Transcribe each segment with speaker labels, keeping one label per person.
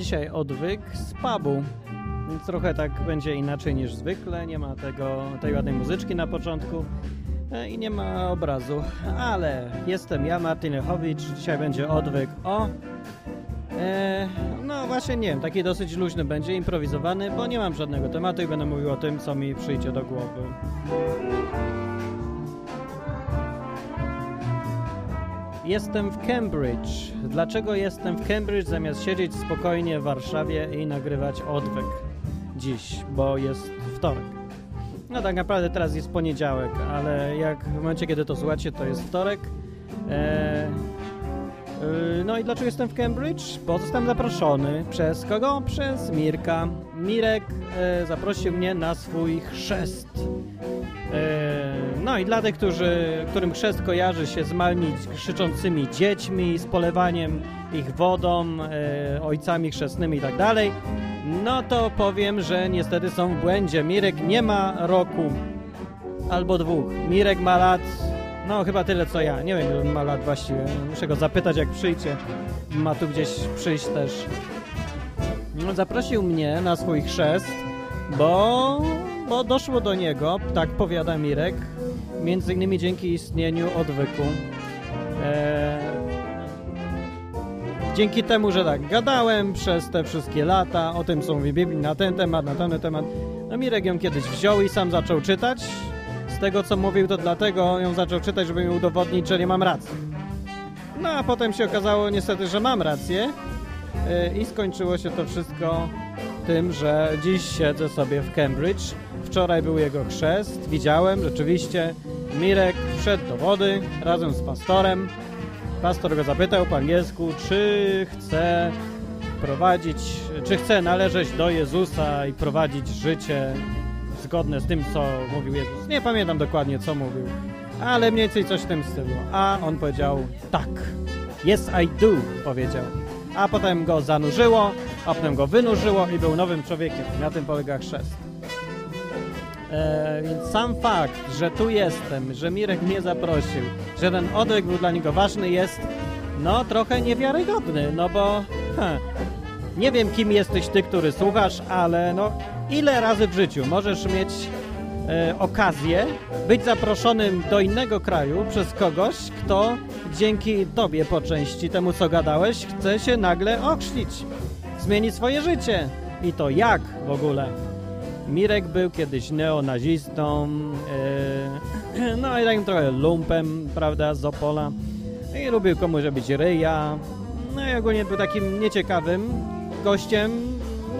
Speaker 1: dzisiaj odwyk z pubu. Więc trochę tak będzie inaczej niż zwykle. Nie ma tego, tej ładnej muzyczki na początku e, i nie ma obrazu. Ale jestem ja, Martin Lechowicz. Dzisiaj będzie odwyk o... E, no właśnie nie wiem, taki dosyć luźny będzie, improwizowany, bo nie mam żadnego tematu i będę mówił o tym, co mi przyjdzie do głowy. Jestem w Cambridge. Dlaczego jestem w Cambridge zamiast siedzieć spokojnie w Warszawie i nagrywać odwyk dziś, bo jest wtorek. No tak naprawdę teraz jest poniedziałek, ale jak w momencie, kiedy to słuchacie, to jest wtorek. Eee, no i dlaczego jestem w Cambridge? Bo zostałem zaproszony przez kogo? Przez Mirka. Mirek e, zaprosił mnie na swój chrzest. E, no i dla tych, którzy, którym chrzest kojarzy się z małymi krzyczącymi dziećmi, z polewaniem ich wodą, e, ojcami chrzestnymi i tak dalej, no to powiem, że niestety są w błędzie. Mirek nie ma roku albo dwóch. Mirek ma lat, no chyba tyle co ja. Nie wiem, ile ma lat właściwie. Muszę go zapytać, jak przyjdzie. Ma tu gdzieś przyjść też. No, zaprosił mnie na swój chrzest, bo, bo doszło do niego, tak powiada Mirek, między innymi dzięki istnieniu odwyku. Eee, dzięki temu, że tak gadałem przez te wszystkie lata o tym, mówi Biblii, na ten temat, na ten temat. No Mirek ją kiedyś wziął i sam zaczął czytać. Z tego, co mówił, to dlatego ją zaczął czytać, żeby mi udowodnić, że nie mam racji. No a potem się okazało niestety, że mam rację yy, i skończyło się to wszystko tym, że dziś siedzę sobie w Cambridge. Wczoraj był jego chrzest, widziałem rzeczywiście. Mirek wszedł do wody razem z pastorem. Pastor go zapytał po angielsku, czy chce prowadzić, czy chce należeć do Jezusa i prowadzić życie zgodne z tym, co mówił Jezus. Nie pamiętam dokładnie, co mówił, ale mniej więcej coś w tym stylu. A on powiedział tak. Yes, I do, powiedział. A potem go zanurzyło, a potem go wynurzyło i był nowym człowiekiem. Na tym polega chrzest. E, więc sam fakt, że tu jestem, że Mirek mnie zaprosił, że ten odwyk był dla niego ważny jest no trochę niewiarygodny, no bo nie wiem kim jesteś ty, który słuchasz, ale no ile razy w życiu możesz mieć e, okazję być zaproszonym do innego kraju przez kogoś, kto dzięki tobie po części temu co gadałeś chce się nagle ochrzcić, zmienić swoje życie i to jak w ogóle? Mirek był kiedyś neonazistą, yy, no i takim trochę lumpem, prawda, z Opola. I lubił komuś robić ryja. No i ogólnie był takim nieciekawym gościem,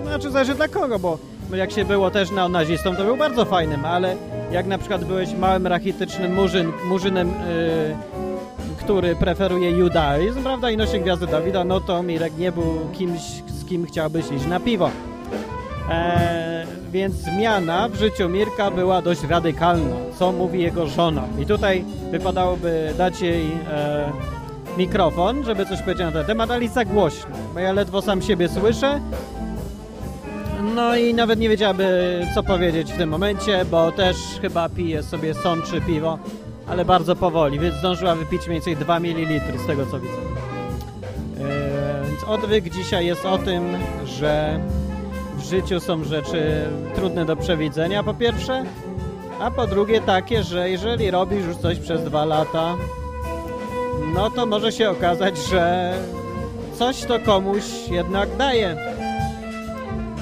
Speaker 1: znaczy zależy dla kogo, bo jak się było też neonazistą, to był bardzo fajnym, ale jak na przykład byłeś małym rachitycznym murzyn, murzynem, yy, który preferuje judaizm, prawda, i nosi gwiazdę Dawida, no to Mirek nie był kimś, z kim chciałbyś iść na piwo. Eee, więc zmiana w życiu Mirka była dość radykalna, co mówi jego żona. I tutaj wypadałoby dać jej e, mikrofon, żeby coś powiedzieć na ten temat, ale za głośno, bo ja ledwo sam siebie słyszę. No i nawet nie wiedziałaby, co powiedzieć w tym momencie, bo też chyba pije sobie sączy piwo, ale bardzo powoli, więc zdążyła wypić mniej więcej 2 ml z tego, co widzę. E, więc odwyk dzisiaj jest o tym, że w życiu są rzeczy trudne do przewidzenia, po pierwsze, a po drugie takie, że jeżeli robisz już coś przez dwa lata, no to może się okazać, że coś to komuś jednak daje.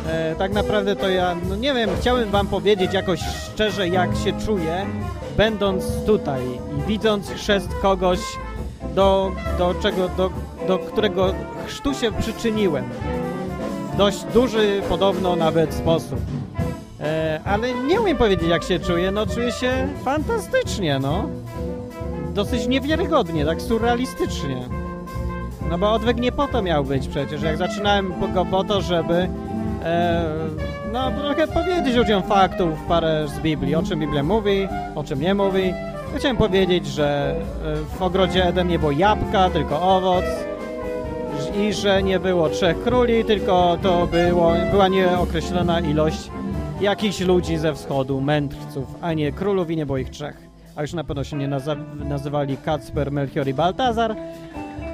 Speaker 1: E, tak naprawdę to ja, no nie wiem, chciałem wam powiedzieć jakoś szczerze, jak się czuję, będąc tutaj i widząc chrzest kogoś, do, do czego, do, do którego chrztu się przyczyniłem dość duży podobno nawet sposób. E, ale nie umiem powiedzieć jak się czuję, no czuję się fantastycznie, no. Dosyć niewiarygodnie, tak surrealistycznie. No bo odwyk nie po to miał być przecież, jak zaczynałem go po to, żeby e, no trochę powiedzieć ludziom faktów, parę z Biblii, o czym Biblia mówi, o czym nie mówi. Chciałem powiedzieć, że w ogrodzie Eden nie było jabłka, tylko owoc, i że nie było trzech króli, tylko to było, była nieokreślona ilość jakichś ludzi ze wschodu, mędrców, a nie królów i nie było ich trzech. A już na pewno się nie nazywali Kacper, Melchior i Baltazar,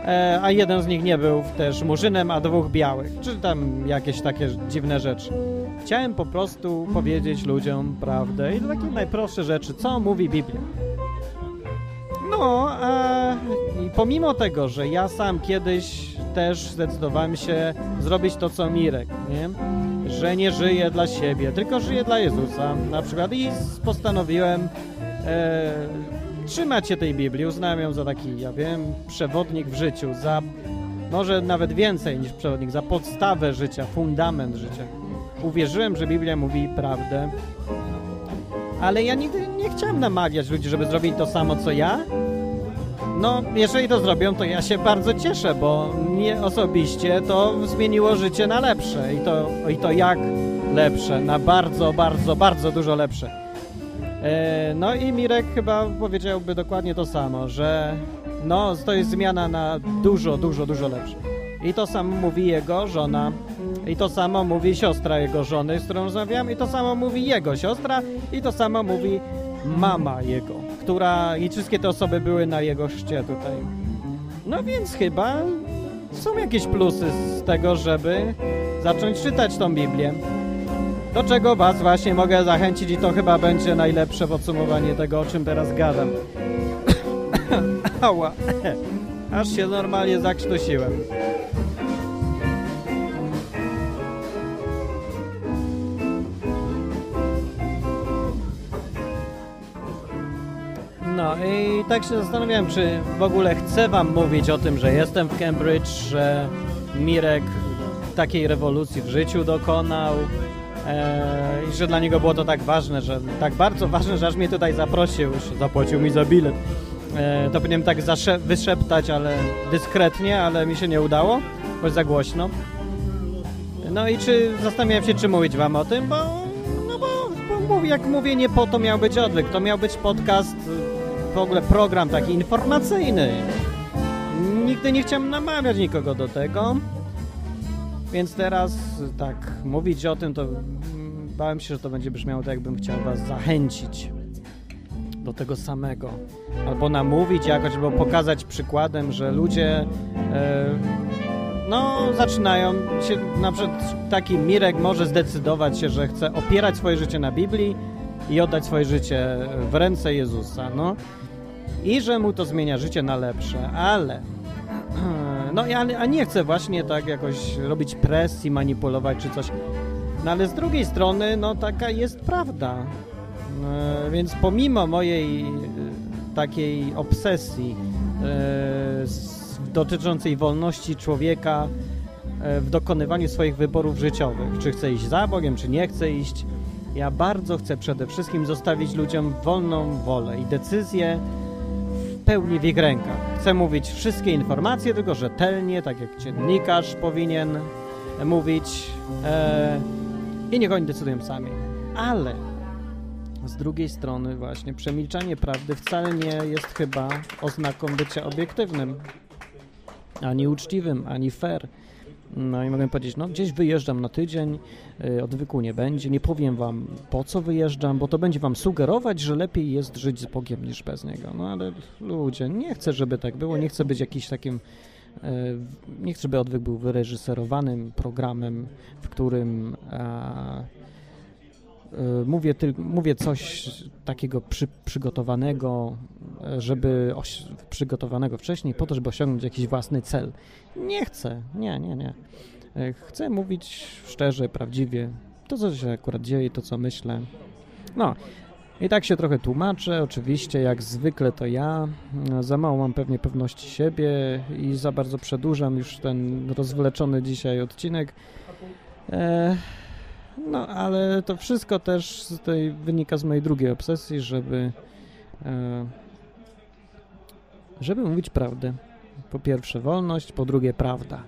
Speaker 1: e, a jeden z nich nie był też murzynem, a dwóch białych, czy tam jakieś takie dziwne rzeczy. Chciałem po prostu powiedzieć ludziom prawdę i to takie najprostsze rzeczy, co mówi Biblia. No, a i pomimo tego, że ja sam kiedyś też zdecydowałem się zrobić to, co Mirek, nie? Że nie żyję dla siebie, tylko żyję dla Jezusa na przykład i postanowiłem e, trzymać się tej Biblii, uznałem ją za taki, ja wiem, przewodnik w życiu, za może nawet więcej niż przewodnik, za podstawę życia, fundament życia. Uwierzyłem, że Biblia mówi prawdę, ale ja nigdy nie chciałem namawiać ludzi, żeby zrobili to samo, co ja. No, jeżeli to zrobią, to ja się bardzo cieszę, bo mnie osobiście to zmieniło życie na lepsze. I to, i to jak lepsze? Na bardzo, bardzo, bardzo dużo lepsze. E, no i Mirek chyba powiedziałby dokładnie to samo, że no, to jest zmiana na dużo, dużo, dużo lepsze. I to samo mówi jego żona, i to samo mówi siostra jego żony, z którą rozmawiam, i to samo mówi jego siostra, i to samo mówi mama jego, która i wszystkie te osoby były na jego chrzcie tutaj. No więc chyba są jakieś plusy z tego, żeby zacząć czytać tą Biblię. Do czego Was właśnie mogę zachęcić i to chyba będzie najlepsze podsumowanie tego, o czym teraz gadam. Ała, aż się normalnie zakrztusiłem. No i tak się zastanawiałem, czy w ogóle chcę wam mówić o tym, że jestem w Cambridge, że Mirek takiej rewolucji w życiu dokonał e, i że dla niego było to tak ważne, że tak bardzo ważne, że aż mnie tutaj zaprosił, już zapłacił mi za bilet. E, to powinienem tak wyszeptać, ale dyskretnie, ale mi się nie udało, bo za głośno. No i czy zastanawiam się, czy mówić wam o tym, bo, no bo, bo jak mówię, nie po to miał być odwyk, to miał być podcast w ogóle program taki informacyjny. Nigdy nie chciałem namawiać nikogo do tego. Więc teraz tak, mówić o tym, to bałem się, że to będzie brzmiało tak, jakbym chciał was zachęcić do tego samego. Albo namówić jakoś, albo pokazać przykładem, że ludzie e, no, zaczynają się, na przykład taki Mirek może zdecydować się, że chce opierać swoje życie na Biblii i oddać swoje życie w ręce Jezusa, no i że mu to zmienia życie na lepsze, ale no ja a nie chcę właśnie tak jakoś robić presji, manipulować czy coś. No ale z drugiej strony, no taka jest prawda. E, więc pomimo mojej e, takiej obsesji e, dotyczącej wolności człowieka e, w dokonywaniu swoich wyborów życiowych, czy chce iść za Bogiem, czy nie chce iść, ja bardzo chcę przede wszystkim zostawić ludziom wolną wolę i decyzję pełni w ich rękach. Chcę mówić wszystkie informacje, tylko rzetelnie, tak jak dziennikarz powinien mówić e, i niech oni decydują sami. Ale z drugiej strony właśnie przemilczanie prawdy wcale nie jest chyba oznaką bycia obiektywnym, ani uczciwym, ani fair. No i mogę powiedzieć, no gdzieś wyjeżdżam na tydzień, y, odwyku nie będzie, nie powiem wam po co wyjeżdżam, bo to będzie wam sugerować, że lepiej jest żyć z Bogiem niż bez Niego. No ale ludzie, nie chcę, żeby tak było, nie chcę być jakiś takim, y, nie chcę, żeby odwyk był wyreżyserowanym programem, w którym y, mówię, ty, mówię coś takiego przy, przygotowanego, żeby przygotowanego wcześniej po to, żeby osiągnąć jakiś własny cel. Nie chcę, nie, nie, nie. E, chcę mówić szczerze, prawdziwie, to co się akurat dzieje, to co myślę. No, i tak się trochę tłumaczę, oczywiście, jak zwykle to ja. No, za mało mam pewnie pewności siebie i za bardzo przedłużam już ten rozwleczony dzisiaj odcinek. E, no, ale to wszystko też z tej, wynika z mojej drugiej obsesji, żeby e, żeby mówić prawdę. Po pierwsze wolność, po drugie prawda.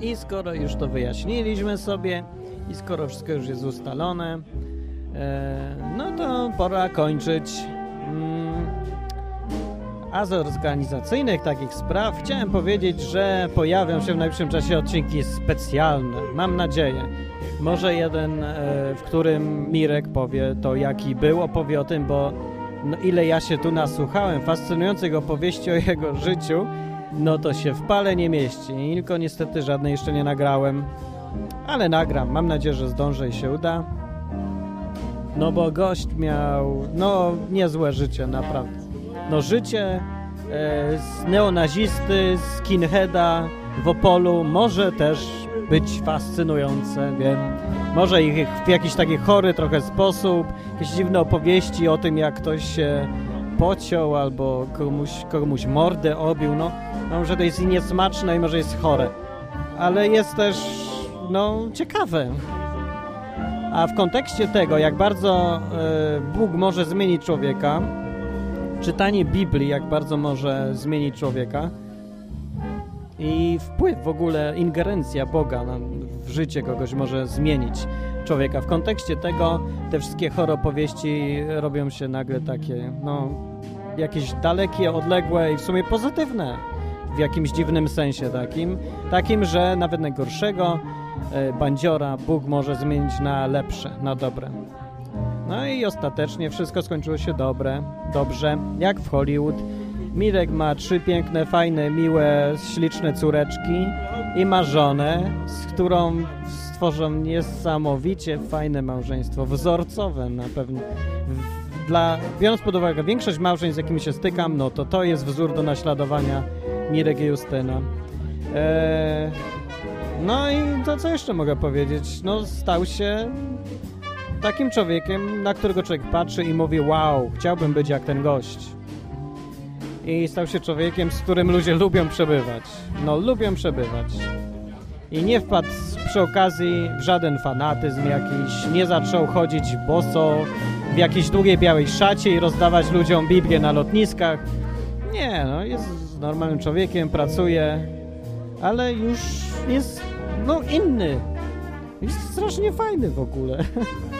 Speaker 1: I skoro już to wyjaśniliśmy sobie i skoro wszystko już jest ustalone, e, no to pora kończyć. A z organizacyjnych takich spraw chciałem powiedzieć, że pojawią się w najbliższym czasie odcinki specjalne. Mam nadzieję. Może jeden, e, w którym Mirek powie to, jaki był, opowie o tym, bo no, ile ja się tu nasłuchałem fascynujących opowieści o jego życiu, no to się w pale nie mieści. Tylko niestety żadnej jeszcze nie nagrałem, ale nagram. Mam nadzieję, że zdążę i się uda. No bo gość miał, no niezłe życie, naprawdę. No życie e, z neonazisty, skinheada w Opolu może też być fascynujące, wiem. Może ich w jakiś taki chory trochę sposób, jakieś dziwne opowieści o tym, jak ktoś się pociął albo komuś, komuś mordę obił, no, no może to jest i niesmaczne i może jest chore. Ale jest też, no, ciekawe. A w kontekście tego, jak bardzo y, Bóg może zmienić człowieka, czytanie Biblii, jak bardzo może zmienić człowieka i wpływ w ogóle, ingerencja Boga na, w życie kogoś może zmienić człowieka. W kontekście tego te wszystkie chore opowieści robią się nagle takie, no, jakieś dalekie, odległe i w sumie pozytywne w jakimś dziwnym sensie takim, takim, że nawet najgorszego e, bandziora Bóg może zmienić na lepsze, na dobre. No i ostatecznie wszystko skończyło się dobre, dobrze, jak w Hollywood. Mirek ma trzy piękne, fajne, miłe, śliczne córeczki i ma żonę, z którą stworzą niesamowicie fajne małżeństwo, wzorcowe na pewno. Dla, biorąc pod uwagę większość małżeństw, z jakimi się stykam, no to to jest wzór do naśladowania Mirek i Justyna. Eee, no i to co jeszcze mogę powiedzieć? No stał się takim człowiekiem, na którego człowiek patrzy i mówi wow, chciałbym być jak ten gość. I stał się człowiekiem, z którym ludzie lubią przebywać. No, lubią przebywać. I nie wpadł przy okazji w żaden fanatyzm jakiś, nie zaczął chodzić boso w jakiejś długiej białej szacie i rozdawać ludziom Biblię na lotniskach. Nie, no, jest normalnym człowiekiem, pracuje, ale już jest, no, inny. Jest strasznie fajny w ogóle.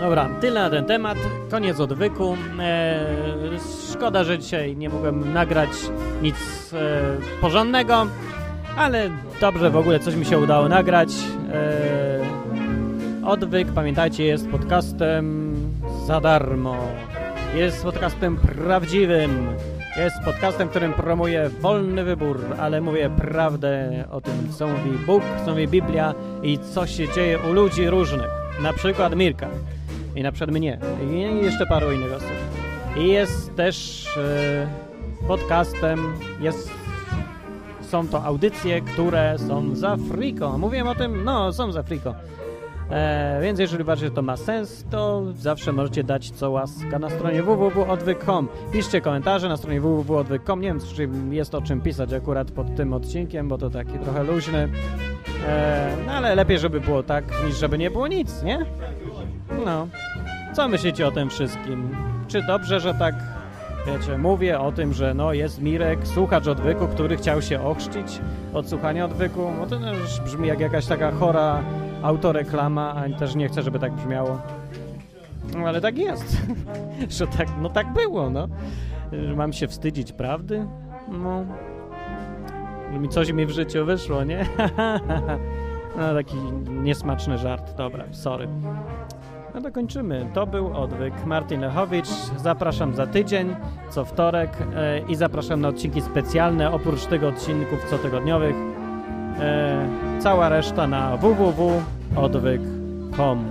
Speaker 1: Dobra, tyle na ten temat. Koniec odwyku. Eee, szkoda, że dzisiaj nie mogłem nagrać nic e, porządnego, ale dobrze w ogóle coś mi się udało nagrać. Eee, odwyk, pamiętajcie, jest podcastem za darmo. Jest podcastem prawdziwym. Jest podcastem, którym promuję wolny wybór, ale mówię prawdę o tym, co mówi Bóg, co mówi Biblia i co się dzieje u ludzi różnych. Na przykład Mirka. I na przykład mnie. I jeszcze paru innych osób. I jest też e, podcastem, jest, są to audycje, które są za friko. Mówiłem o tym, no, są za friko. E, więc jeżeli uważacie, to ma sens, to zawsze możecie dać co łaska na stronie www.odwyk.com. Piszcie komentarze na stronie www.odwyk.com. Nie wiem, czy jest o czym pisać akurat pod tym odcinkiem, bo to taki trochę luźny. E, no ale lepiej, żeby było tak, niż żeby nie było nic, nie? No. Co myślicie o tym wszystkim? Czy dobrze, że tak, wiecie, mówię o tym, że no jest Mirek, słuchacz odwyku, który chciał się ochrzcić od słuchania odwyku? No to już brzmi jak jakaś taka chora autoreklama, a też nie chcę, żeby tak brzmiało. No ale tak jest. że tak, no tak było, no. Mam się wstydzić prawdy? No. Mi coś mi w życiu wyszło, nie? no taki niesmaczny żart. Dobra, sorry. No to kończymy. To był Odwyk. Martin Lechowicz. Zapraszam za tydzień, co wtorek e, i zapraszam na odcinki specjalne, oprócz tego odcinków cotygodniowych. E, cała reszta na www.odwyk.com